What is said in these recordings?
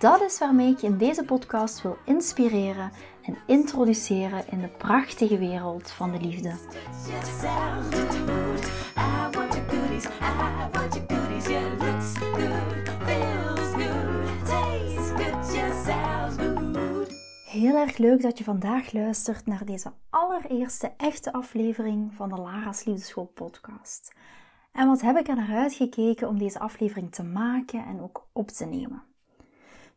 Dat is waarmee ik je in deze podcast wil inspireren en introduceren in de prachtige wereld van de liefde. Heel erg leuk dat je vandaag luistert naar deze allereerste echte aflevering van de Lara's Liefdeschool podcast. En wat heb ik er naar uitgekeken om deze aflevering te maken en ook op te nemen?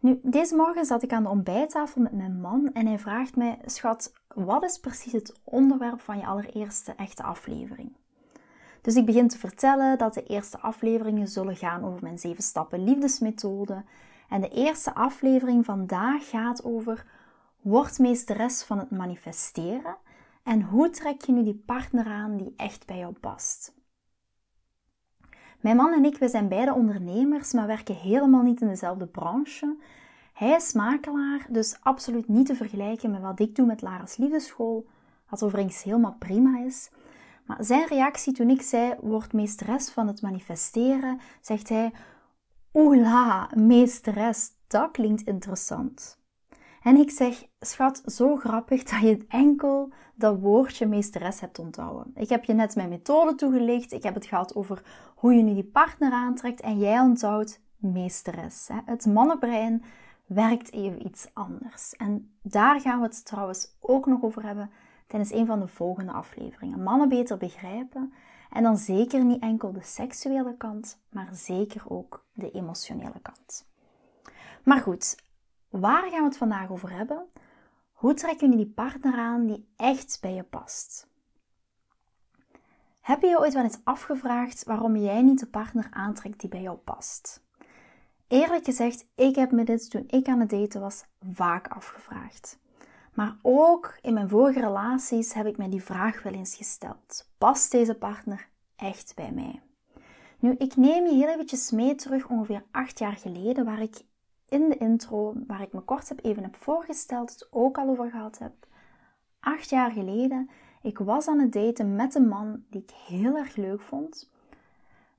Nu, deze morgen zat ik aan de ontbijttafel met mijn man en hij vraagt mij: Schat, wat is precies het onderwerp van je allereerste echte aflevering? Dus ik begin te vertellen dat de eerste afleveringen zullen gaan over mijn zeven stappen liefdesmethode. En de eerste aflevering vandaag gaat over word meesteres van het manifesteren en hoe trek je nu die partner aan die echt bij jou past. Mijn man en ik, we zijn beide ondernemers, maar werken helemaal niet in dezelfde branche. Hij is makelaar, dus absoluut niet te vergelijken met wat ik doe met Lara's Liefdeschool, wat overigens helemaal prima is. Maar zijn reactie toen ik zei, word meesteres van het manifesteren, zegt hij, oela, meesteres, dat klinkt interessant. En ik zeg, schat, zo grappig dat je enkel dat woordje meesteres hebt onthouden. Ik heb je net mijn methode toegelicht. Ik heb het gehad over hoe je nu die partner aantrekt. En jij onthoudt meesteres. Het mannenbrein werkt even iets anders. En daar gaan we het trouwens ook nog over hebben tijdens een van de volgende afleveringen. Mannen beter begrijpen. En dan zeker niet enkel de seksuele kant, maar zeker ook de emotionele kant. Maar goed, Waar gaan we het vandaag over hebben? Hoe trek je nu die partner aan die echt bij je past? Heb je je ooit wel eens afgevraagd waarom jij niet de partner aantrekt die bij jou past? Eerlijk gezegd, ik heb me dit toen ik aan het daten was vaak afgevraagd. Maar ook in mijn vorige relaties heb ik me die vraag wel eens gesteld. Past deze partner echt bij mij? Nu, ik neem je heel eventjes mee terug ongeveer acht jaar geleden, waar ik in de intro, waar ik me kort heb even heb voorgesteld, het ook al over gehad heb. Acht jaar geleden, ik was aan het daten met een man die ik heel erg leuk vond.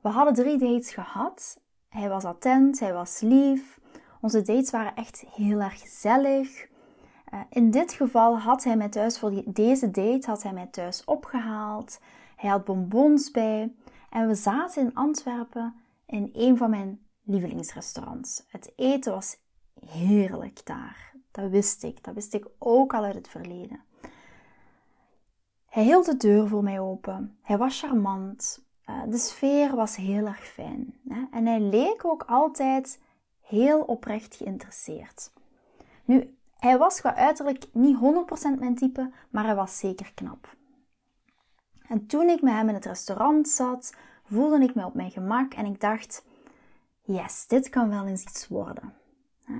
We hadden drie dates gehad. Hij was attent, hij was lief. Onze dates waren echt heel erg gezellig. Eh, in dit geval had hij mij thuis voor deze date had hij mij thuis opgehaald. Hij had bonbons bij en we zaten in Antwerpen in een van mijn lievelingsrestaurants. Het eten was heerlijk daar. Dat wist ik. Dat wist ik ook al uit het verleden. Hij hield de deur voor mij open. Hij was charmant. Eh, de sfeer was heel erg fijn. En hij leek ook altijd heel oprecht geïnteresseerd. Nu, hij was qua uiterlijk niet 100% mijn type, maar hij was zeker knap. En toen ik met hem in het restaurant zat, voelde ik me op mijn gemak en ik dacht: yes, dit kan wel eens iets worden.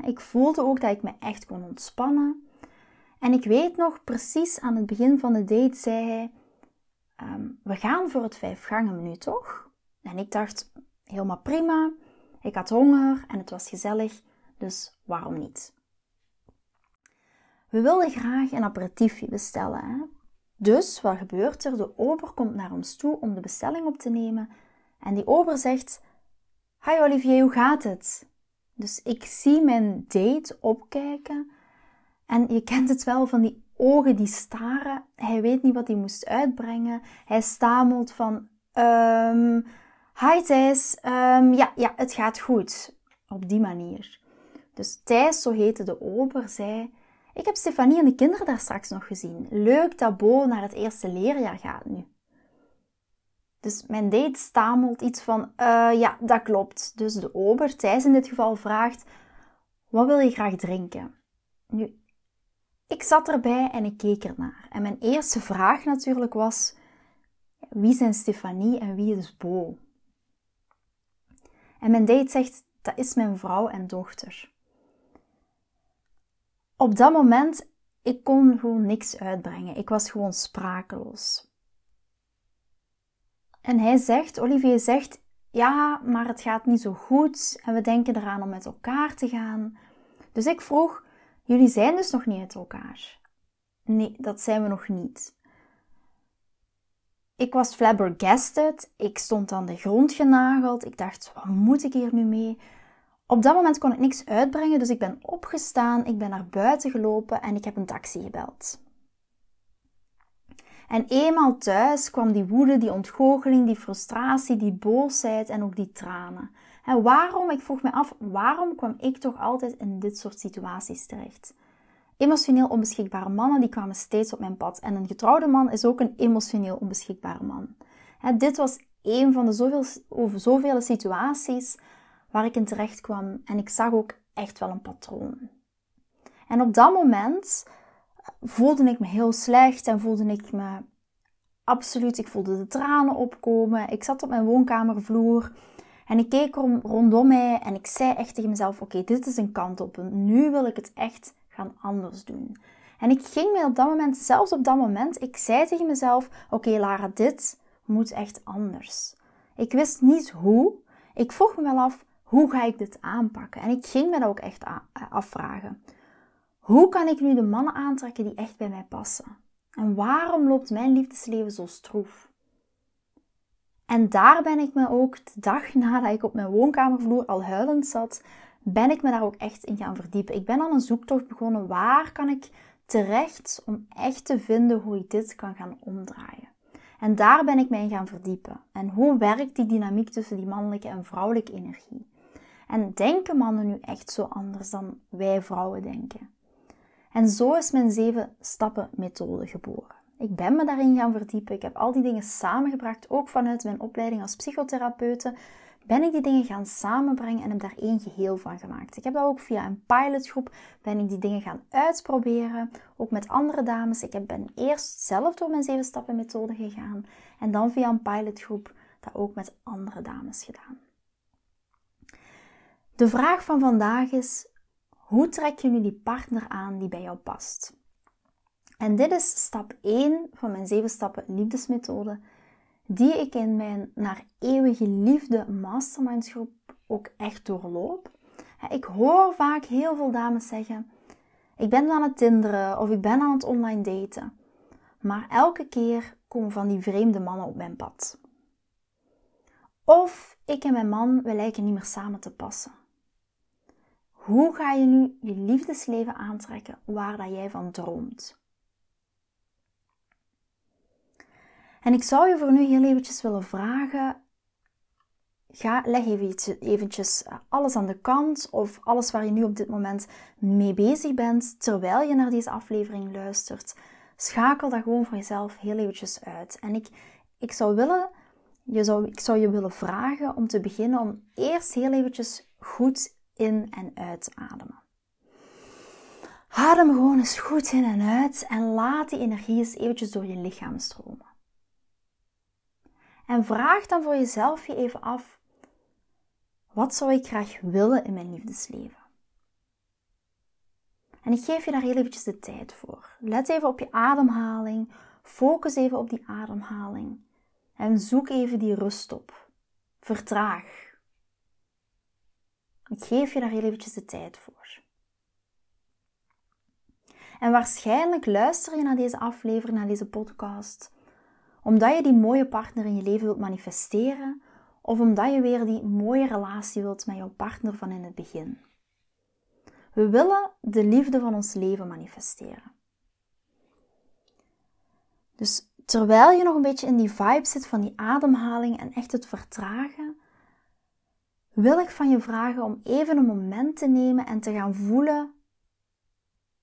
Ik voelde ook dat ik me echt kon ontspannen. En ik weet nog precies aan het begin van de date zei hij: ehm, We gaan voor het vijf gangen menu, toch? En ik dacht: Helemaal prima. Ik had honger en het was gezellig, dus waarom niet? We wilden graag een aperitiefje bestellen. Hè? Dus wat gebeurt er? De ober komt naar ons toe om de bestelling op te nemen. En die ober zegt: Hi Olivier, hoe gaat het? Dus ik zie mijn date opkijken en je kent het wel van die ogen die staren. Hij weet niet wat hij moest uitbrengen. Hij stamelt van, um, hi Thijs, um, ja, ja, het gaat goed. Op die manier. Dus Thijs, zo heette de ober, zei, ik heb Stefanie en de kinderen daar straks nog gezien. Leuk dat Bo naar het eerste leerjaar gaat nu. Dus mijn date stamelt iets van, uh, ja, dat klopt. Dus de ober, Thijs in dit geval, vraagt, wat wil je graag drinken? Nu, ik zat erbij en ik keek ernaar. En mijn eerste vraag natuurlijk was, wie zijn Stefanie en wie is Bo? En mijn date zegt, dat is mijn vrouw en dochter. op dat moment, ik kon gewoon niks uitbrengen. Ik was gewoon sprakeloos. En hij zegt, Olivier zegt, ja, maar het gaat niet zo goed en we denken eraan om met elkaar te gaan. Dus ik vroeg, jullie zijn dus nog niet met elkaar? Nee, dat zijn we nog niet. Ik was flabbergasted. Ik stond aan de grond genageld. Ik dacht, wat moet ik hier nu mee? Op dat moment kon ik niks uitbrengen, dus ik ben opgestaan, ik ben naar buiten gelopen en ik heb een taxi gebeld. En eenmaal thuis kwam die woede, die ontgoocheling, die frustratie, die boosheid en ook die tranen. En waarom, ik vroeg me af, waarom kwam ik toch altijd in dit soort situaties terecht? Emotioneel onbeschikbare mannen die kwamen steeds op mijn pad. En een getrouwde man is ook een emotioneel onbeschikbare man. dit was een van de zoveel, over zoveel situaties waar ik in terecht kwam. En ik zag ook echt wel een patroon. En op dat moment voelde ik me heel slecht en voelde ik me absoluut, ik voelde de tranen opkomen. Ik zat op mijn woonkamervloer en ik keek rondom mij en ik zei echt tegen mezelf: Oké, dit is een kant op. Nu wil ik het echt gaan anders doen. En ik ging me op dat moment, zelfs op dat moment, ik zei tegen mezelf: Oké, Lara, dit moet echt anders. Ik wist niet hoe. Ik vroeg me wel af: hoe ga ik dit aanpakken? En ik ging me dat ook echt afvragen. Hoe kan ik nu de mannen aantrekken die echt bij mij passen? En waarom loopt mijn liefdesleven zo stroef? En daar ben ik me ook de dag nadat ik op mijn woonkamervloer al huilend zat, ben ik me daar ook echt in gaan verdiepen. Ik ben aan een zoektocht begonnen. Waar kan ik terecht om echt te vinden hoe ik dit kan gaan omdraaien? En daar ben ik mij in gaan verdiepen. En hoe werkt die dynamiek tussen die mannelijke en vrouwelijke energie? En denken mannen nu echt zo anders dan wij vrouwen denken? En zo is mijn zeven stappen methode geboren. Ik ben me daarin gaan verdiepen. Ik heb al die dingen samengebracht, ook vanuit mijn opleiding als psychotherapeute. Ben ik die dingen gaan samenbrengen en heb daar één geheel van gemaakt. Ik heb dat ook via een pilotgroep, ben ik die dingen gaan uitproberen, ook met andere dames. Ik ben eerst zelf door mijn zeven stappen methode gegaan en dan via een pilotgroep dat ook met andere dames gedaan. De vraag van vandaag is: hoe trek je nu die partner aan die bij jou past? En dit is stap 1 van mijn 7 stappen liefdesmethode, die ik in mijn naar eeuwige liefde mastermindsgroep ook echt doorloop. Ik hoor vaak heel veel dames zeggen: Ik ben aan het tinderen of ik ben aan het online daten. Maar elke keer komen van die vreemde mannen op mijn pad. Of ik en mijn man, we lijken niet meer samen te passen. Hoe ga je nu je liefdesleven aantrekken waar dat jij van droomt? En ik zou je voor nu heel eventjes willen vragen, ga, leg even eventjes eh, alles aan de kant of alles waar je nu op dit moment mee bezig bent, terwijl je naar deze aflevering luistert. Schakel dat gewoon voor jezelf heel eventjes uit. En ik, ik zou willen, je zou, ik zou je willen vragen om te beginnen om eerst heel eventjes goed in en uitademen. Adem gewoon eens goed in en uit en laat die energie eens eventjes door je lichaam stromen. En vraag dan voor jezelf je even af, wat zou ik graag willen in mijn liefdesleven? En ik geef je daar heel eventjes de tijd voor. Let even op je ademhaling, focus even op die ademhaling en zoek even die rust op. Vertraag. Ik geef je daar heel eventjes de tijd voor. En waarschijnlijk luister je naar deze aflevering, naar deze podcast, omdat je die mooie partner in je leven wilt manifesteren of omdat je weer die mooie relatie wilt met jouw partner van in het begin. We willen de liefde van ons leven manifesteren. Dus terwijl je nog een beetje in die vibe zit van die ademhaling en echt het vertragen, wil ik van je vragen om even een moment te nemen en te gaan voelen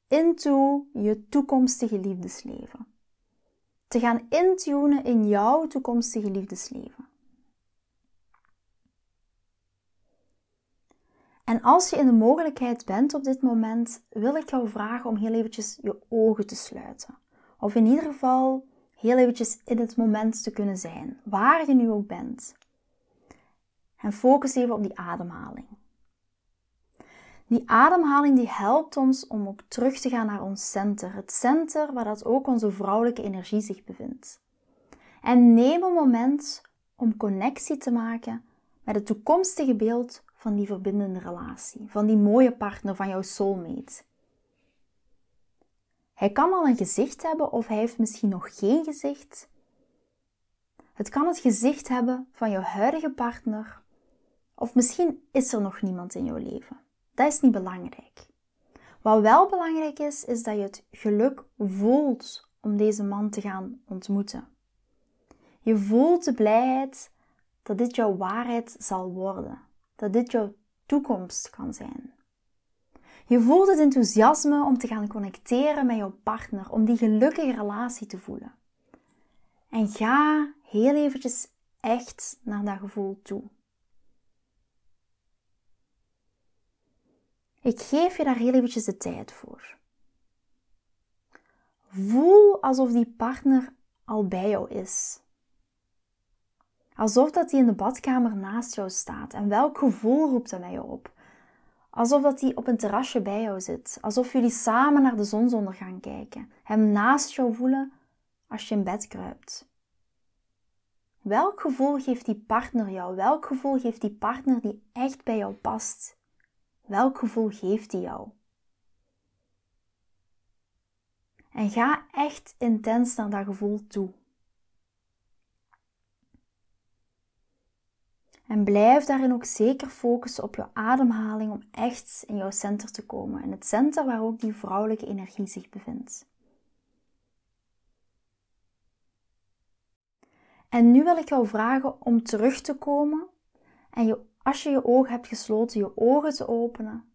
into je toekomstige liefdesleven. Te gaan intunen in jouw toekomstige liefdesleven. En als je in de mogelijkheid bent op dit moment, wil ik jou vragen om heel eventjes je ogen te sluiten. Of in ieder geval heel eventjes in het moment te kunnen zijn, waar je nu ook bent. En focus even op die ademhaling. Die ademhaling die helpt ons om ook terug te gaan naar ons center. Het center waar dat ook onze vrouwelijke energie zich bevindt. En neem een moment om connectie te maken met het toekomstige beeld van die verbindende relatie, van die mooie partner, van jouw soulmate. Hij kan al een gezicht hebben of hij heeft misschien nog geen gezicht. Het kan het gezicht hebben van jouw huidige partner, of misschien is er nog niemand in jouw leven. Dat is niet belangrijk. Wat wel belangrijk is, is dat je het geluk voelt om deze man te gaan ontmoeten. Je voelt de blijheid dat dit jouw waarheid zal worden, dat dit jouw toekomst kan zijn. Je voelt het enthousiasme om te gaan connecteren met jouw partner, om die gelukkige relatie te voelen. En ga heel eventjes echt naar dat gevoel toe. Ik geef je daar heel eventjes de tijd voor. Voel alsof die partner al bij jou is. Alsof dat hij in de badkamer naast jou staat. En welk gevoel roept dat bij jou op? Alsof dat hij op een terrasje bij jou zit. Alsof jullie samen naar de zonsondergang kijken. Hem naast jou voelen als je in bed kruipt. Welk gevoel geeft die partner jou? Welk gevoel geeft die partner die echt bij jou past? Welk gevoel geeft die jou? En ga echt intens naar dat gevoel toe. En blijf daarin ook zeker focussen op je ademhaling om echt in jouw center te komen. In het center waar ook die vrouwelijke energie zich bevindt. En nu wil ik jou vragen om terug te komen en je, als je je ogen hebt gesloten, je ogen te openen.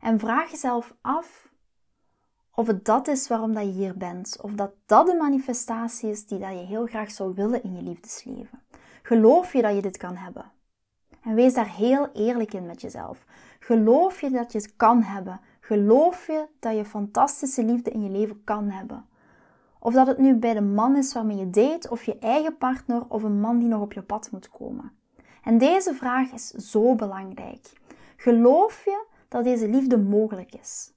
En vraag jezelf af of het dat is waarom dat je hier bent. Of dat dat de manifestatie is die dat je heel graag zou willen in je liefdesleven. Geloof je dat je dit kan hebben? En wees daar heel eerlijk in met jezelf. Geloof je dat je het kan hebben? Geloof je dat je fantastische liefde in je leven kan hebben? Of dat het nu bij de man is waarmee je date, of je eigen partner, of een man die nog op je pad moet komen. En deze vraag is zo belangrijk. Geloof je dat deze liefde mogelijk is?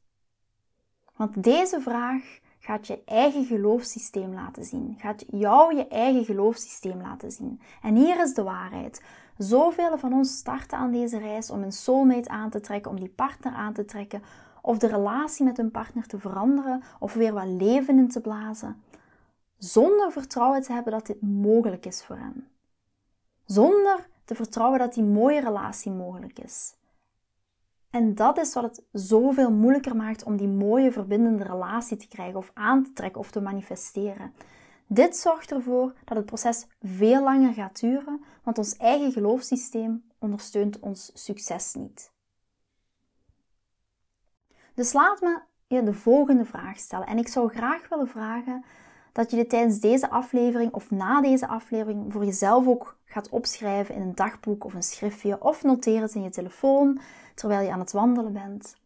Want deze vraag gaat je eigen geloofssysteem laten zien. Gaat jou je eigen geloofssysteem laten zien. En hier is de waarheid. Zoveel van ons starten aan deze reis om een soulmate aan te trekken, om die partner aan te trekken, of de relatie met hun partner te veranderen, of weer wat leven in te blazen, zonder vertrouwen te hebben dat dit mogelijk is voor hen. Zonder te vertrouwen dat die mooie relatie mogelijk is. En dat is wat het zoveel moeilijker maakt om die mooie verbindende relatie te krijgen of aan te trekken of te manifesteren. Dit zorgt ervoor dat het proces veel langer gaat duren, want ons eigen geloofssysteem ondersteunt ons succes niet. Dus laat me je de volgende vraag stellen. En ik zou graag willen vragen dat je dit tijdens deze aflevering of na deze aflevering voor jezelf ook gaat opschrijven in een dagboek of een schriftje of noteer het in je telefoon terwijl je aan het wandelen bent.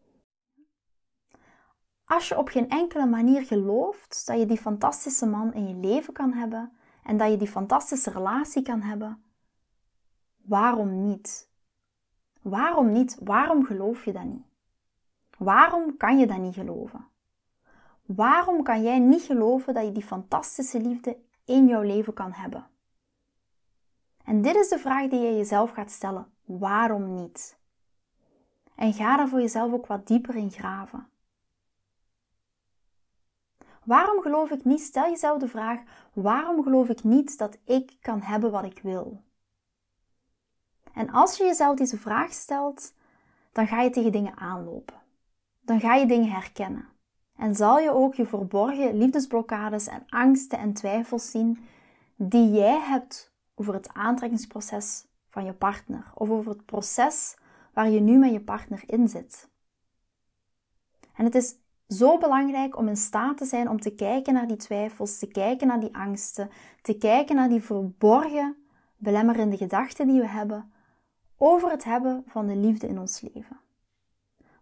Als je op geen enkele manier gelooft dat je die fantastische man in je leven kan hebben en dat je die fantastische relatie kan hebben, waarom niet? Waarom niet? Waarom geloof je dat niet? Waarom kan je dat niet geloven? Waarom kan jij niet geloven dat je die fantastische liefde in jouw leven kan hebben? En dit is de vraag die je jezelf gaat stellen. Waarom niet? En ga daar voor jezelf ook wat dieper in graven. Waarom geloof ik niet? Stel jezelf de vraag: waarom geloof ik niet dat ik kan hebben wat ik wil? En als je jezelf deze vraag stelt, dan ga je tegen dingen aanlopen. Dan ga je dingen herkennen. En zal je ook je verborgen liefdesblokkades en angsten en twijfels zien die jij hebt over het aantrekkingsproces van je partner of over het proces waar je nu met je partner in zit. En het is zo belangrijk om in staat te zijn om te kijken naar die twijfels, te kijken naar die angsten, te kijken naar die verborgen, belemmerende gedachten die we hebben over het hebben van de liefde in ons leven.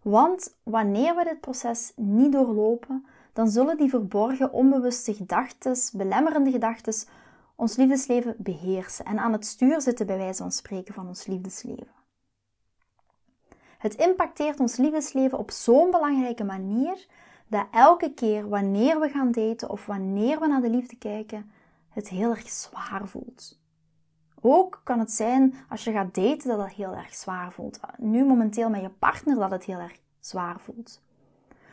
Want wanneer we dit proces niet doorlopen, dan zullen die verborgen, onbewuste gedachten, belemmerende gedachten, ons liefdesleven beheersen en aan het stuur zitten, bij wijze van spreken, van ons liefdesleven. Het impacteert ons liefdesleven op zo'n belangrijke manier dat elke keer wanneer we gaan daten of wanneer we naar de liefde kijken, het heel erg zwaar voelt. Ook kan het zijn als je gaat daten dat het heel erg zwaar voelt. Nu momenteel met je partner dat het heel erg zwaar voelt.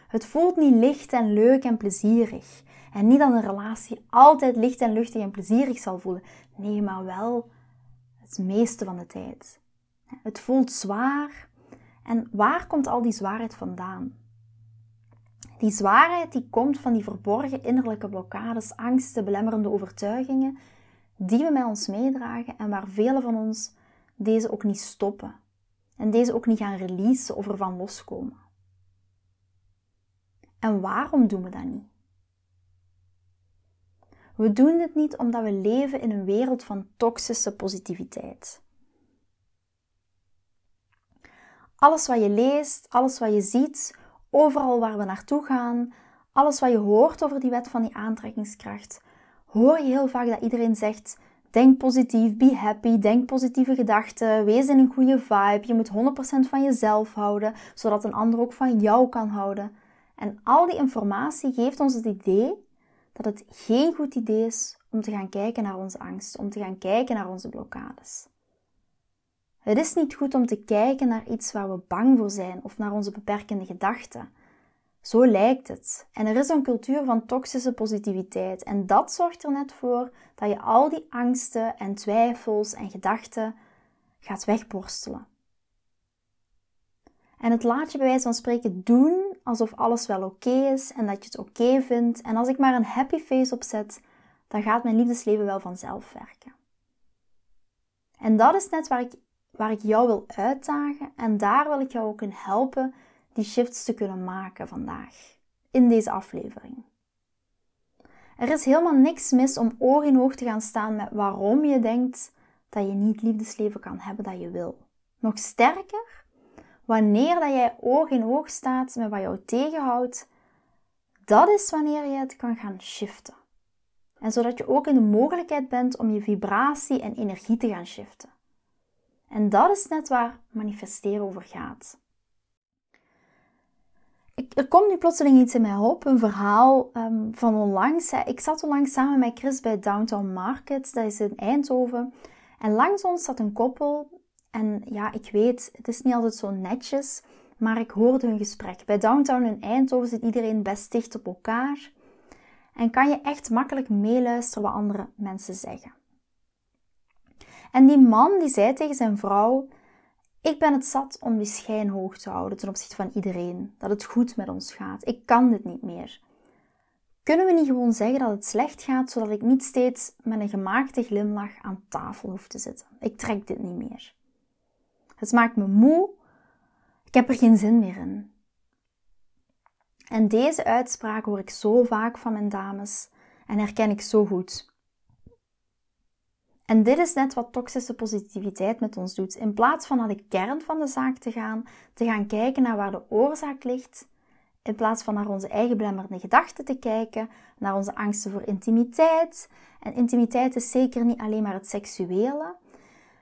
Het voelt niet licht en leuk en plezierig. En niet dat een relatie altijd licht en luchtig en plezierig zal voelen. Nee, maar wel het meeste van de tijd. Het voelt zwaar. En waar komt al die zwaarheid vandaan? Die zwaarheid die komt van die verborgen innerlijke blokkades, angsten, belemmerende overtuigingen die we met ons meedragen en waar velen van ons deze ook niet stoppen en deze ook niet gaan releasen of ervan loskomen. En waarom doen we dat niet? We doen dit niet omdat we leven in een wereld van toxische positiviteit. Alles wat je leest, alles wat je ziet, overal waar we naartoe gaan, alles wat je hoort over die wet van die aantrekkingskracht, hoor je heel vaak dat iedereen zegt: denk positief, be happy, denk positieve gedachten, wees in een goede vibe, je moet 100% van jezelf houden, zodat een ander ook van jou kan houden. En al die informatie geeft ons het idee dat het geen goed idee is om te gaan kijken naar onze angst, om te gaan kijken naar onze blokkades. Het is niet goed om te kijken naar iets waar we bang voor zijn of naar onze beperkende gedachten. Zo lijkt het. En er is een cultuur van toxische positiviteit. En dat zorgt er net voor dat je al die angsten en twijfels en gedachten gaat wegborstelen. En het laat je bij wijze van spreken doen alsof alles wel oké is en dat je het oké vindt. En als ik maar een happy face opzet, dan gaat mijn liefdesleven wel vanzelf werken. En dat is net waar ik, waar ik jou wil uitdagen. En daar wil ik jou ook in helpen die shifts te kunnen maken vandaag. In deze aflevering. Er is helemaal niks mis om oog in oog te gaan staan met waarom je denkt dat je niet liefdesleven kan hebben dat je wil. Nog sterker, wanneer dat jij oog in oog staat met wat jou tegenhoudt, dat is wanneer je het kan gaan shiften. En zodat je ook in de mogelijkheid bent om je vibratie en energie te gaan shiften. En dat is net waar manifesteren over gaat. Er komt nu plotseling iets in mij op, een verhaal um, van onlangs. Ik zat onlangs samen met Chris bij Downtown Market, dat is in Eindhoven. En langs ons zat een koppel en ja, ik weet, het is niet altijd zo netjes, maar ik hoorde hun gesprek. Bij Downtown in Eindhoven zit iedereen best dicht op elkaar en kan je echt makkelijk meeluisteren wat andere mensen zeggen. En die man die zei tegen zijn vrouw: Ik ben het zat om die schijn hoog te houden ten opzichte van iedereen, dat het goed met ons gaat. Ik kan dit niet meer. Kunnen we niet gewoon zeggen dat het slecht gaat, zodat ik niet steeds met een gemaakte glimlach aan tafel hoef te zitten? Ik trek dit niet meer. Het maakt me moe. Ik heb er geen zin meer in. En deze uitspraak hoor ik zo vaak van mijn dames en herken ik zo goed. En dit is net wat toxische positiviteit met ons doet. In plaats van naar de kern van de zaak te gaan, te gaan kijken naar waar de oorzaak ligt, in plaats van naar onze eigen belemmerende gedachten te kijken, naar onze angsten voor intimiteit. En intimiteit is zeker niet alleen maar het seksuele,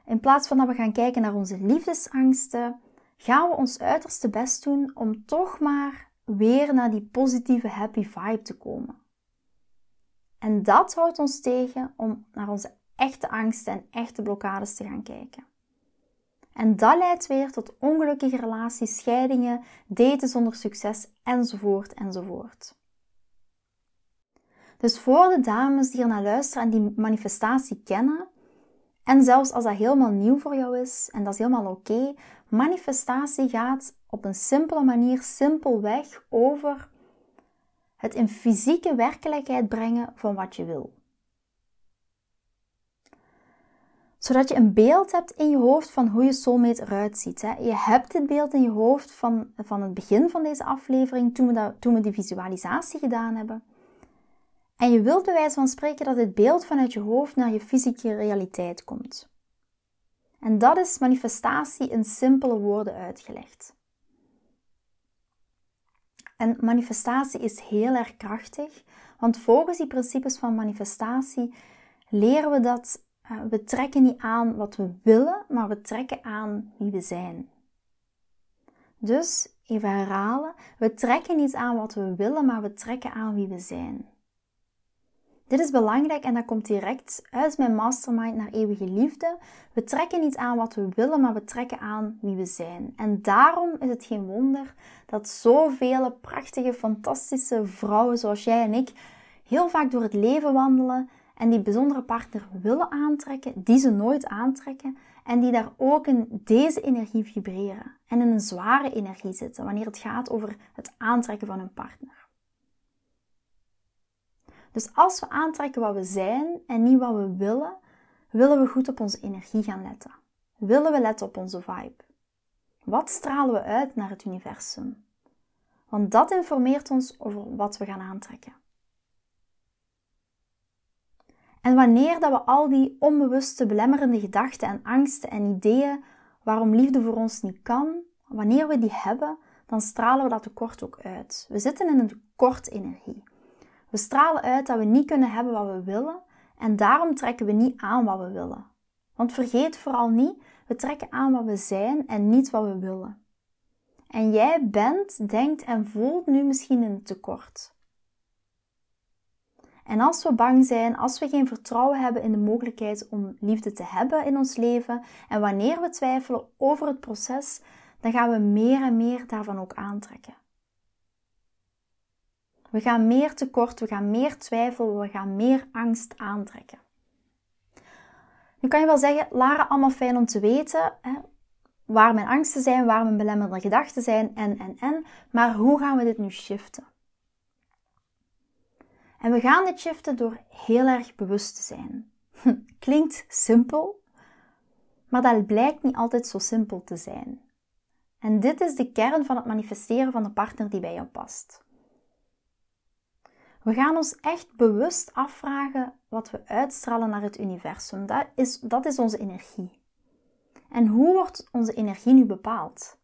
in plaats van dat we gaan kijken naar onze liefdesangsten, gaan we ons uiterste best doen om toch maar weer naar die positieve happy vibe te komen. En dat houdt ons tegen om naar onze echte angsten en echte blokkades te gaan kijken. En dat leidt weer tot ongelukkige relaties, scheidingen, daten zonder succes enzovoort enzovoort. Dus voor de dames die er naar luisteren en die manifestatie kennen, en zelfs als dat helemaal nieuw voor jou is en dat is helemaal oké, manifestatie gaat op een simpele manier simpelweg over het in fysieke werkelijkheid brengen van wat je wil. Zodat je een beeld hebt in je hoofd van hoe je soulmate eruit ziet. Hè. Je hebt dit beeld in je hoofd van, van het begin van deze aflevering, toen we, dat, toen we die visualisatie gedaan hebben. En je wilt bij wijze van spreken dat dit beeld vanuit je hoofd naar je fysieke realiteit komt. En dat is manifestatie in simpele woorden uitgelegd. En manifestatie is heel erg krachtig, want volgens die principes van manifestatie leren we dat uh, we trekken niet aan wat we willen, maar we trekken aan wie we zijn. Dus, even herhalen, we trekken niet aan wat we willen, maar we trekken aan wie we zijn. Dit is belangrijk en dat komt direct uit mijn mastermind naar eeuwige liefde. We trekken niet aan wat we willen, maar we trekken aan wie we zijn. En daarom is het geen wonder dat zoveel prachtige, fantastische vrouwen zoals jij en ik heel vaak door het leven wandelen en die bijzondere partner willen aantrekken, die ze nooit aantrekken en die daar ook in deze energie vibreren en in een zware energie zitten wanneer het gaat over het aantrekken van een partner. Dus als we aantrekken wat we zijn en niet wat we willen, willen we goed op onze energie gaan letten. Willen we letten op onze vibe? Wat stralen we uit naar het universum? Want dat informeert ons over wat we gaan aantrekken. En wanneer dat we al die onbewuste belemmerende gedachten en angsten en ideeën waarom liefde voor ons niet kan, wanneer we die hebben, dan stralen we dat tekort ook uit. We zitten in een tekort energie. We stralen uit dat we niet kunnen hebben wat we willen en daarom trekken we niet aan wat we willen. Want vergeet vooral niet, we trekken aan wat we zijn en niet wat we willen. En jij bent, denkt en voelt nu misschien een tekort. En als we bang zijn, als we geen vertrouwen hebben in de mogelijkheid om liefde te hebben in ons leven en wanneer we twijfelen over het proces, dan gaan we meer en meer daarvan ook aantrekken. We gaan meer tekort, we gaan meer twijfel, we gaan meer angst aantrekken. Nu kan je wel zeggen, Lara, allemaal fijn om te weten hè, waar mijn angsten zijn, waar mijn belemmerende gedachten zijn en, en, en. Maar hoe gaan we dit nu shiften? En we gaan dit shiften door heel erg bewust te zijn. Klinkt simpel, maar dat blijkt niet altijd zo simpel te zijn. En dit is de kern van het manifesteren van de partner die bij jou past. We gaan ons echt bewust afvragen wat we uitstralen naar het universum. Dat is, dat is onze energie. En hoe wordt onze energie nu bepaald?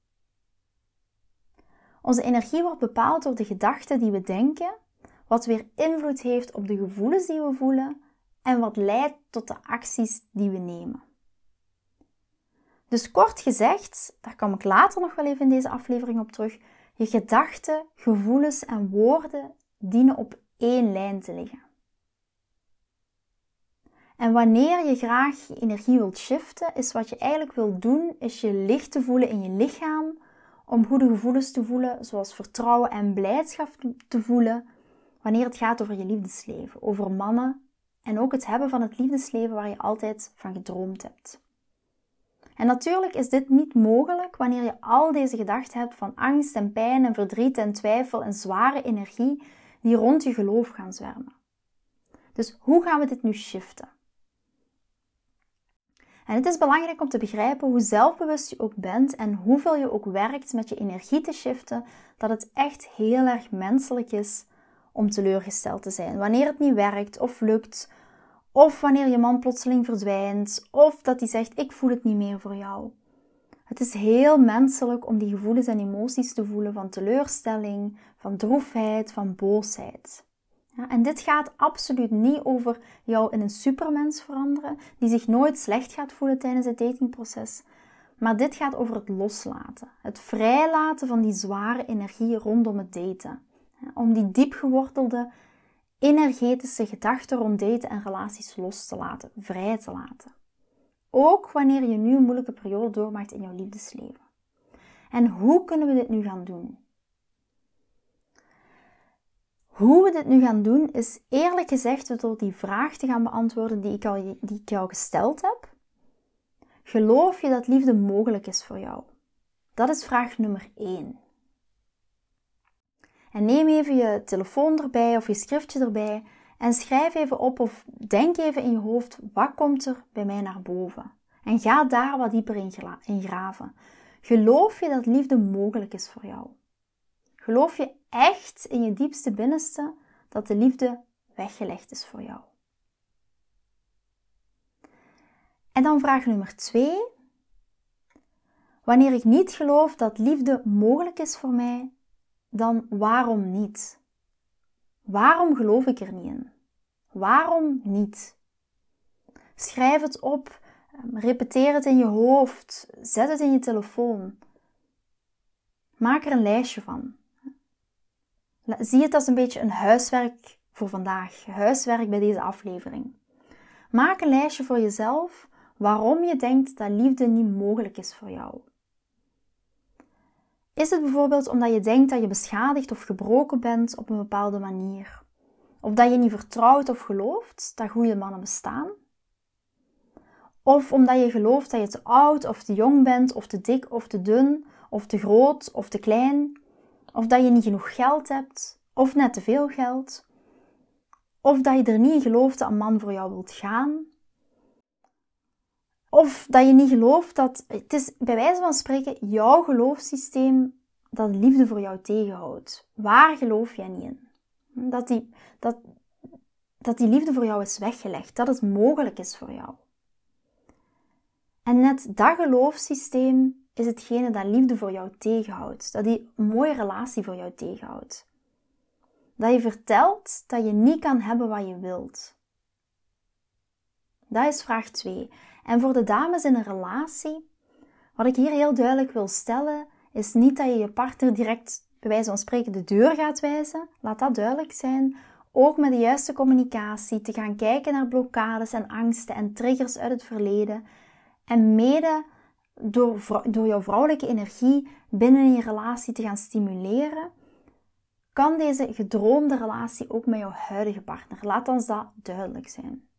Onze energie wordt bepaald door de gedachten die we denken, wat weer invloed heeft op de gevoelens die we voelen en wat leidt tot de acties die we nemen. Dus kort gezegd, daar kom ik later nog wel even in deze aflevering op terug, je gedachten, gevoelens en woorden dienen op één lijn te liggen. En wanneer je graag je energie wilt shiften, is wat je eigenlijk wilt doen, is je licht te voelen in je lichaam, om goede gevoelens te voelen, zoals vertrouwen en blijdschap te voelen, wanneer het gaat over je liefdesleven, over mannen en ook het hebben van het liefdesleven waar je altijd van gedroomd hebt. En natuurlijk is dit niet mogelijk wanneer je al deze gedachten hebt van angst en pijn en verdriet en twijfel en zware energie die rond je geloof gaan zwermen. Dus hoe gaan we dit nu shiften? En het is belangrijk om te begrijpen hoe zelfbewust je ook bent en hoeveel je ook werkt met je energie te shiften, dat het echt heel erg menselijk is om teleurgesteld te zijn. Wanneer het niet werkt of lukt, of wanneer je man plotseling verdwijnt, of dat hij zegt: Ik voel het niet meer voor jou. Het is heel menselijk om die gevoelens en emoties te voelen van teleurstelling, van droefheid, van boosheid. Ja, en dit gaat absoluut niet over jou in een supermens veranderen, die zich nooit slecht gaat voelen tijdens het datingproces. Maar dit gaat over het loslaten. Het vrijlaten van die zware energie rondom het daten. Om die diep gewortelde energetische gedachten rond daten en relaties los te laten, vrij te laten. Ook wanneer je nu een moeilijke periode doormaakt in jouw liefdesleven. En hoe kunnen we dit nu gaan doen? Hoe we dit nu gaan doen is eerlijk gezegd door die vraag te gaan beantwoorden die ik, al, die ik jou gesteld heb. Geloof je dat liefde mogelijk is voor jou? Dat is vraag nummer 1. En neem even je telefoon erbij of je schriftje erbij en schrijf even op of denk even in je hoofd, wat komt er bij mij naar boven? En ga daar wat dieper in graven. Geloof je dat liefde mogelijk is voor jou? Geloof je echt in je diepste binnenste dat de liefde weggelegd is voor jou? En dan vraag nummer twee. Wanneer ik niet geloof dat liefde mogelijk is voor mij, dan waarom niet? Waarom geloof ik er niet in? Waarom niet? Schrijf het op, ehm, repeteer het in je hoofd, zet het in je telefoon. Maak er een lijstje van. Zie het als een beetje een huiswerk voor vandaag, huiswerk bij deze aflevering. Maak een lijstje voor jezelf waarom je denkt dat liefde niet mogelijk is voor jou. Is het bijvoorbeeld omdat je denkt dat je beschadigd of gebroken bent op een bepaalde manier? Of dat je niet vertrouwt of gelooft dat goede mannen bestaan? Of omdat je gelooft dat je te oud of te jong bent, of te dik of te dun, of te groot of te klein, of dat je niet genoeg geld hebt, of net te veel geld, of dat je er niet in gelooft dat een man voor jou wilt gaan, of dat je niet gelooft dat het is bij wijze van spreken jouw geloofssysteem dat liefde voor jou tegenhoudt. Waar geloof jij niet in? Dat die, dat, dat die liefde voor jou is weggelegd, dat het mogelijk is voor jou. En net dat geloofssysteem is hetgene dat liefde voor jou tegenhoudt, dat die mooie relatie voor jou tegenhoudt. Dat je vertelt dat je niet kan hebben wat je wilt. Dat is vraag 2. En voor de dames in een relatie, wat ik hier heel duidelijk wil stellen, is niet dat je je partner direct bij wijze van spreken de deur gaat wijzen. Laat dat duidelijk zijn. Ook met de juiste communicatie te gaan kijken naar blokkades en angsten en triggers uit het verleden. En mede door, door jouw vrouwelijke energie binnen je relatie te gaan stimuleren, kan deze gedroomde relatie ook met jouw huidige partner. Laat ons dat duidelijk zijn.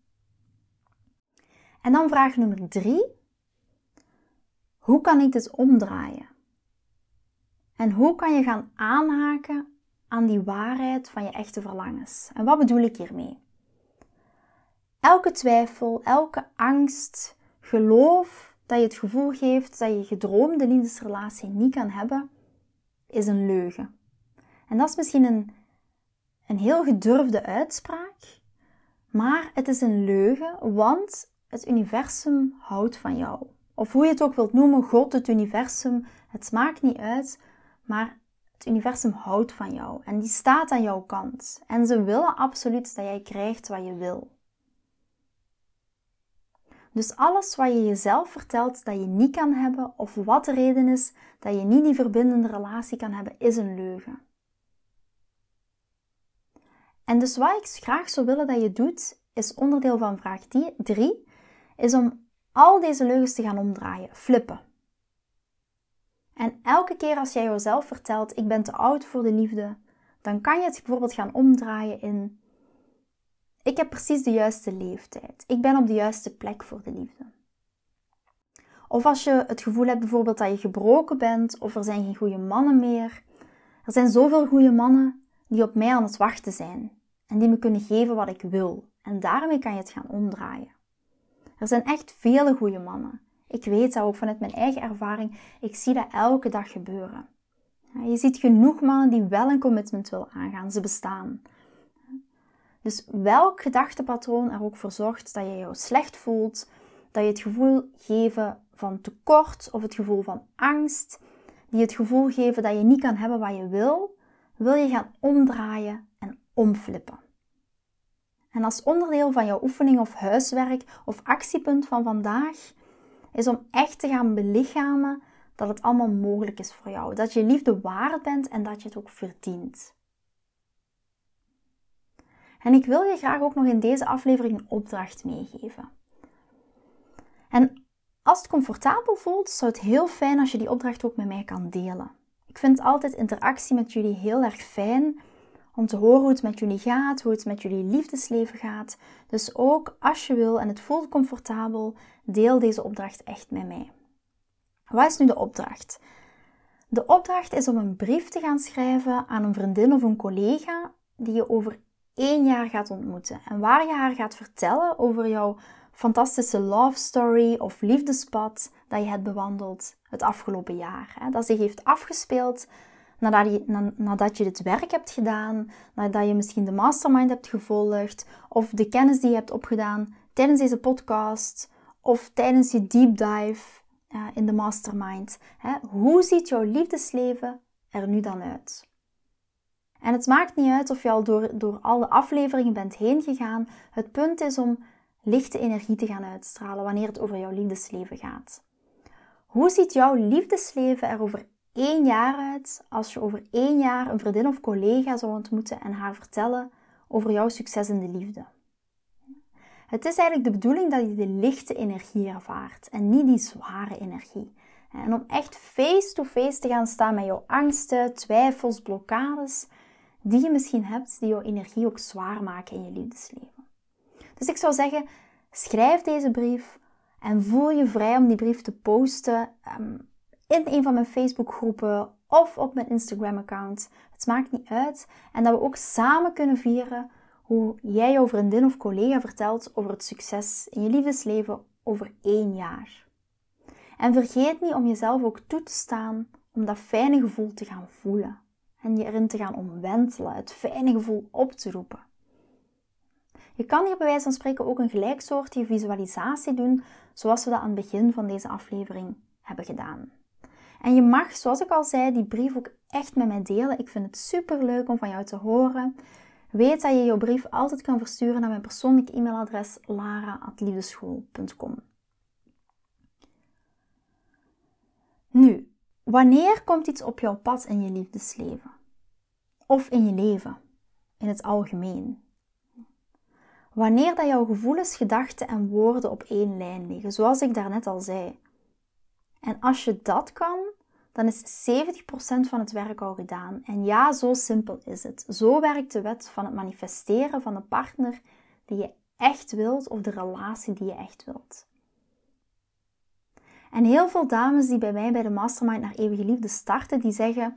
En dan vraag nummer drie. Hoe kan ik dit omdraaien? En hoe kan je gaan aanhaken aan die waarheid van je echte verlangens? En wat bedoel ik hiermee? Elke twijfel, elke angst, geloof dat je het gevoel geeft dat je gedroomde liefdesrelatie niet kan hebben, is een leugen. En dat is misschien een, een heel gedurfde uitspraak, maar het is een leugen, want het universum houdt van jou. Of hoe je het ook wilt noemen, God, het universum, het maakt niet uit, maar het universum houdt van jou en die staat aan jouw kant. En ze willen absoluut dat jij krijgt wat je wil. Dus alles wat je jezelf vertelt dat je niet kan hebben, of wat de reden is dat je niet die verbindende relatie kan hebben, is een leugen. En dus wat ik graag zou willen dat je doet, is onderdeel van vraag 3, is om al deze leugens te gaan omdraaien, flippen. En elke keer als jij jezelf vertelt, ik ben te oud voor de liefde, dan kan je het bijvoorbeeld gaan omdraaien in, ik heb precies de juiste leeftijd. Ik ben op de juiste plek voor de liefde. Of als je het gevoel hebt bijvoorbeeld dat je gebroken bent of er zijn geen goede mannen meer. Er zijn zoveel goede mannen die op mij aan het wachten zijn en die me kunnen geven wat ik wil. En daarmee kan je het gaan omdraaien. Er zijn echt vele goede mannen. Ik weet dat ook vanuit mijn eigen ervaring. Ik zie dat elke dag gebeuren. Je ziet genoeg mannen die wel een commitment willen aangaan. Ze bestaan. Dus welk gedachtepatroon er ook voor zorgt dat je jou slecht voelt, dat je het gevoel geven van tekort of het gevoel van angst, die het gevoel geven dat je niet kan hebben wat je wil, wil je gaan omdraaien en omflippen. En als onderdeel van jouw oefening of huiswerk of actiepunt van vandaag is om echt te gaan belichamen dat het allemaal mogelijk is voor jou. Dat je liefde waard bent en dat je het ook verdient. En ik wil je graag ook nog in deze aflevering een opdracht meegeven. En als het comfortabel voelt, zou het heel fijn als je die opdracht ook met mij kan delen. Ik vind altijd interactie met jullie heel erg fijn om te horen hoe het met jullie gaat, hoe het met jullie liefdesleven gaat. Dus ook als je wil en het voelt comfortabel, deel deze opdracht echt met mij. Wat is nu de opdracht? De opdracht is om een brief te gaan schrijven aan een vriendin of een collega die je over één jaar gaat ontmoeten en waar je haar gaat vertellen over jouw fantastische love story of liefdespad dat je hebt bewandeld het afgelopen jaar. Dat zich heeft afgespeeld nadat je, nadat je dit werk hebt gedaan, nadat je misschien de mastermind hebt gevolgd of de kennis die je hebt opgedaan tijdens deze podcast of tijdens je deep dive uh, in de mastermind. Hoe ziet jouw liefdesleven er nu dan uit? En het maakt niet uit of je al door, door alle afleveringen bent heen gegaan. Het punt is om lichte energie te gaan uitstralen wanneer het over jouw liefdesleven gaat. Hoe ziet jouw liefdesleven er over één jaar uit als je over één jaar een vriendin of collega zou ontmoeten en haar vertellen over jouw succes in de liefde. Het is eigenlijk de bedoeling dat je de lichte energie ervaart en niet die zware energie. En om echt face-to-face te gaan staan met jouw angsten, twijfels, blokkades, die je misschien hebt, die jouw energie ook zwaar maken in je liefdesleven. Dus ik zou zeggen, schrijf deze brief en voel je vrij om die brief te posten ehm, in een van mijn Facebookgroepen of op mijn Instagram-account. Het maakt niet uit. En dat we ook samen kunnen vieren hoe jij jouw vriendin of collega vertelt over het succes in je liefdesleven over één jaar. En vergeet niet om jezelf ook toe te staan om dat fijne gevoel te gaan voelen en je erin te gaan omwentelen, het fijne gevoel op te roepen. Je kan hier bij wijze van spreken ook een gelijksoortige visualisatie doen, zoals we dat aan het begin van deze aflevering hebben gedaan. En je mag, zoals ik al zei, die brief ook echt met mij delen. Ik vind het super leuk om van jou te horen. Weet dat je jouw brief altijd kan versturen naar mijn persoonlijk e-mailadres lara.liefdeschool.com. Nu, wanneer komt iets op jouw pad in je liefdesleven? Of in je leven, in het algemeen? Wanneer dat jouw gevoelens, gedachten en woorden op één lijn liggen, zoals ik daarnet al zei. En als je dat kan, dan is 70% van het werk al gedaan. En ja, zo simpel is het. Zo werkt de wet van het manifesteren van de partner die je echt wilt of de relatie die je echt wilt. En heel veel dames die bij mij bij de Mastermind naar Eeuwige Liefde starten, die zeggen: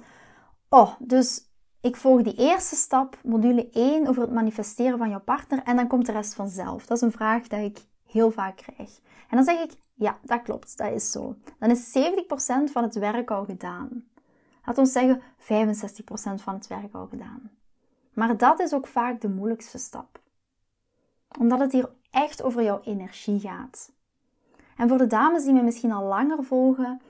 Oh, dus ik volg die eerste stap, module 1, over het manifesteren van jouw partner en dan komt de rest vanzelf. Dat is een vraag die ik heel vaak krijg. En dan zeg ik, ja, dat klopt, dat is zo. Dan is 70% van het werk al gedaan. Laat ons zeggen 65% van het werk al gedaan. Maar dat is ook vaak de moeilijkste stap. Omdat het hier echt over jouw energie gaat. En voor de dames die me misschien al langer volgen,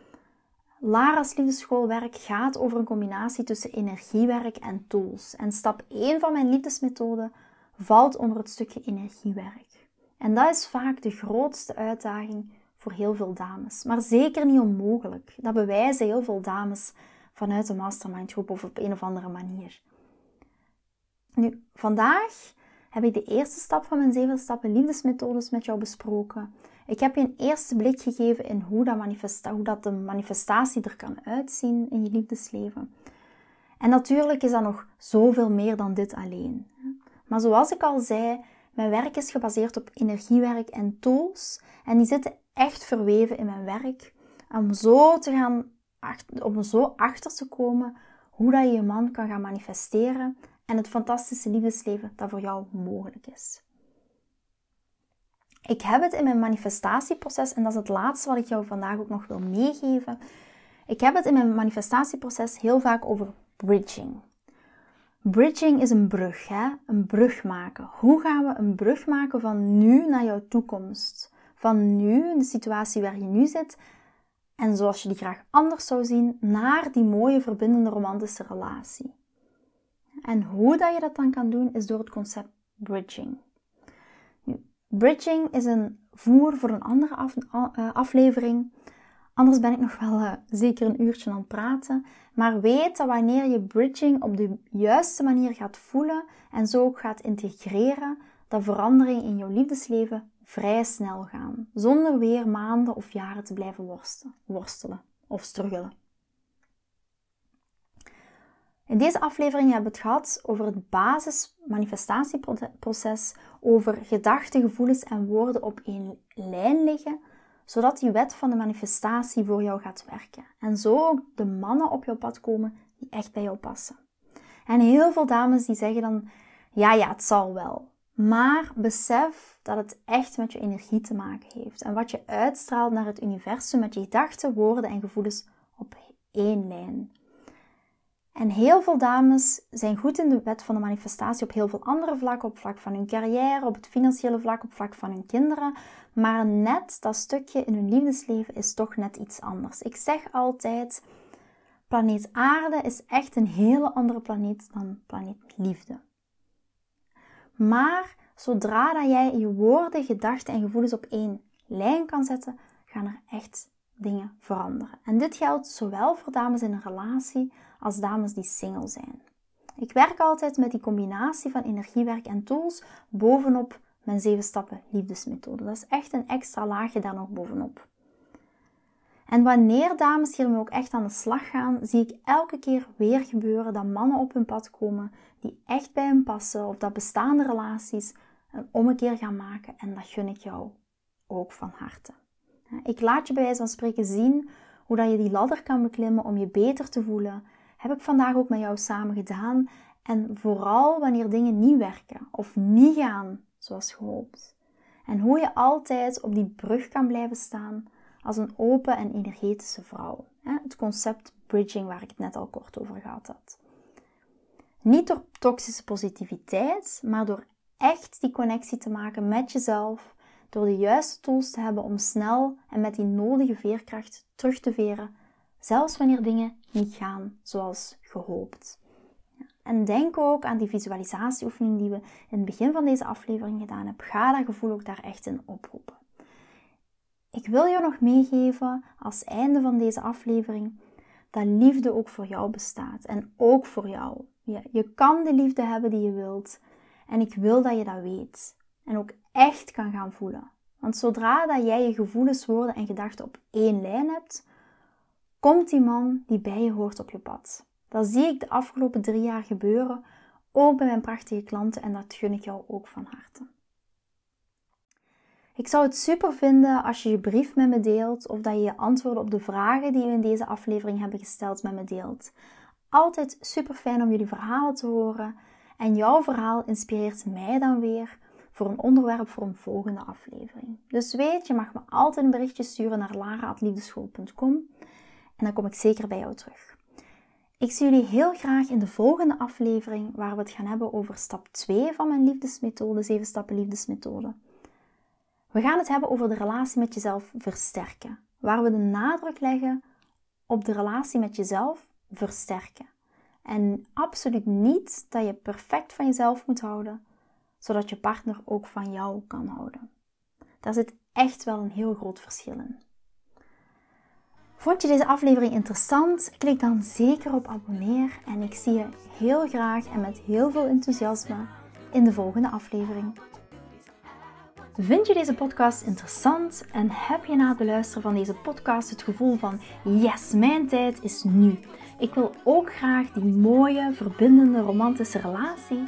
Lara's liefdeschoolwerk gaat over een combinatie tussen energiewerk en tools. En stap 1 van mijn liefdesmethode valt onder het stukje energiewerk. En dat is vaak de grootste uitdaging voor heel veel dames. Maar zeker niet onmogelijk. Dat bewijzen heel veel dames vanuit de mastermind groep of op een of andere manier. Nu, vandaag heb ik de eerste stap van mijn zeven stappen liefdesmethodes met jou besproken. Ik heb je een eerste blik gegeven in hoe dat, dat de manifestatie er kan uitzien in je liefdesleven. En natuurlijk is dat nog zoveel meer dan dit alleen. Maar zoals ik al zei, mijn werk is gebaseerd op energiewerk en tools. En die zitten echt verweven in mijn werk. Om zo, te gaan, om zo achter te komen hoe dat je je man kan gaan manifesteren. En het fantastische liefdesleven dat voor jou mogelijk is. Ik heb het in mijn manifestatieproces, en dat is het laatste wat ik jou vandaag ook nog wil meegeven. Ik heb het in mijn manifestatieproces heel vaak over bridging. Bridging is een brug, hè? een brug maken. Hoe gaan we een brug maken van nu naar jouw toekomst? Van nu, de situatie waar je nu zit, en zoals je die graag anders zou zien, naar die mooie verbindende romantische relatie. En hoe dat je dat dan kan doen, is door het concept bridging. Bridging is een voer voor een andere eh, aflevering. Anders ben ik nog wel uh, zeker een uurtje aan het praten. Maar weet dat wanneer je bridging op de juiste manier gaat voelen en zo ook gaat integreren, dat veranderingen in jouw liefdesleven vrij snel gaan. Zonder weer maanden of jaren te blijven worstelen, worstelen of struggelen. In deze aflevering hebben we het gehad over het basis-manifestatieproces, over gedachten, gevoelens en woorden op één lijn liggen, zodat die wet van de manifestatie voor jou gaat werken. En zo ook de mannen op jouw pad komen die echt bij jou passen. En heel veel dames die zeggen dan, ja, ja, het zal wel. Maar besef dat het echt met je energie te maken heeft. En wat je uitstraalt naar het universum met je gedachten, woorden en gevoelens op één lijn. En heel veel dames zijn goed in de wet van de manifestatie op heel veel andere vlakken. Op vlak van hun carrière, op het financiële vlak, op vlak van hun kinderen. Maar net dat stukje in hun liefdesleven is toch net iets anders. Ik zeg altijd, planeet aarde is echt een hele andere planeet dan planeet liefde. Maar zodra dat jij je woorden, gedachten en gevoelens op één lijn kan zetten, gaan er echt dingen veranderen. En dit geldt zowel voor dames in een relatie als dames die single zijn. Ik werk altijd met die combinatie van energiewerk en tools bovenop mijn 7 stappen liefdesmethode. Dat is echt een extra laagje daar nog bovenop. En wanneer dames hiermee ook echt aan de slag gaan, zie ik elke keer weer gebeuren dat mannen op hun pad komen die echt bij hen passen of dat bestaande relaties een ommekeer gaan maken. En dat gun ik jou ook van harte. Ik laat je bij wijze van spreken zien hoe dat je die ladder kan beklimmen om je beter te voelen. Heb ik vandaag ook met jou samen gedaan. En vooral wanneer dingen niet werken of niet gaan zoals gehoopt. En hoe je altijd op die brug kan blijven staan als een open en energetische vrouw. Het concept bridging waar ik het net al kort over gehad had. Niet door toxische positiviteit, maar door echt die connectie te maken met jezelf, door de juiste tools te hebben om snel en met die nodige veerkracht terug te veren, zelfs wanneer dingen niet gaan zoals gehoopt. En denk ook aan die visualisatieoefening die we in het begin van deze aflevering gedaan hebben. Ga dat gevoel ook daar echt in oproepen. Ik wil je nog meegeven als einde van deze aflevering dat liefde ook voor jou bestaat en ook voor jou. Je, je kan de liefde hebben die je wilt en ik wil dat je dat weet en ook echt kan gaan voelen. Want zodra dat jij je gevoelens, woorden en gedachten op één lijn hebt, komt die man die bij je hoort op je pad. Dat zie ik de afgelopen drie jaar gebeuren, ook bij mijn prachtige klanten en dat gun ik jou ook van harte. Ik zou het super vinden als je je brief met me deelt of dat je je antwoorden op de vragen die we in deze aflevering hebben gesteld met me deelt. Altijd super fijn om jullie verhalen te horen en jouw verhaal inspireert mij dan weer voor een onderwerp voor een volgende aflevering. Dus weet, je mag me altijd een berichtje sturen naar lara.liefdeschool.com en dan kom ik zeker bij jou terug. Ik zie jullie heel graag in de volgende aflevering waar we het gaan hebben over stap 2 van mijn liefdesmethode, 7 stappen liefdesmethode. We gaan het hebben over de relatie met jezelf versterken. Waar we de nadruk leggen op de relatie met jezelf versterken. En absoluut niet dat je perfect van jezelf moet houden, zodat je partner ook van jou kan houden. Daar zit echt wel een heel groot verschil in. Vond je deze aflevering interessant? Klik dan zeker op abonneer en ik zie je heel graag en met heel veel enthousiasme in de volgende aflevering. Vind je deze podcast interessant en heb je na het beluisteren van deze podcast het gevoel van yes, mijn tijd is nu. Ik wil ook graag die mooie, verbindende, romantische relatie.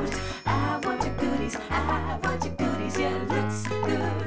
goodies. I want your goodies. Yeah, looks good.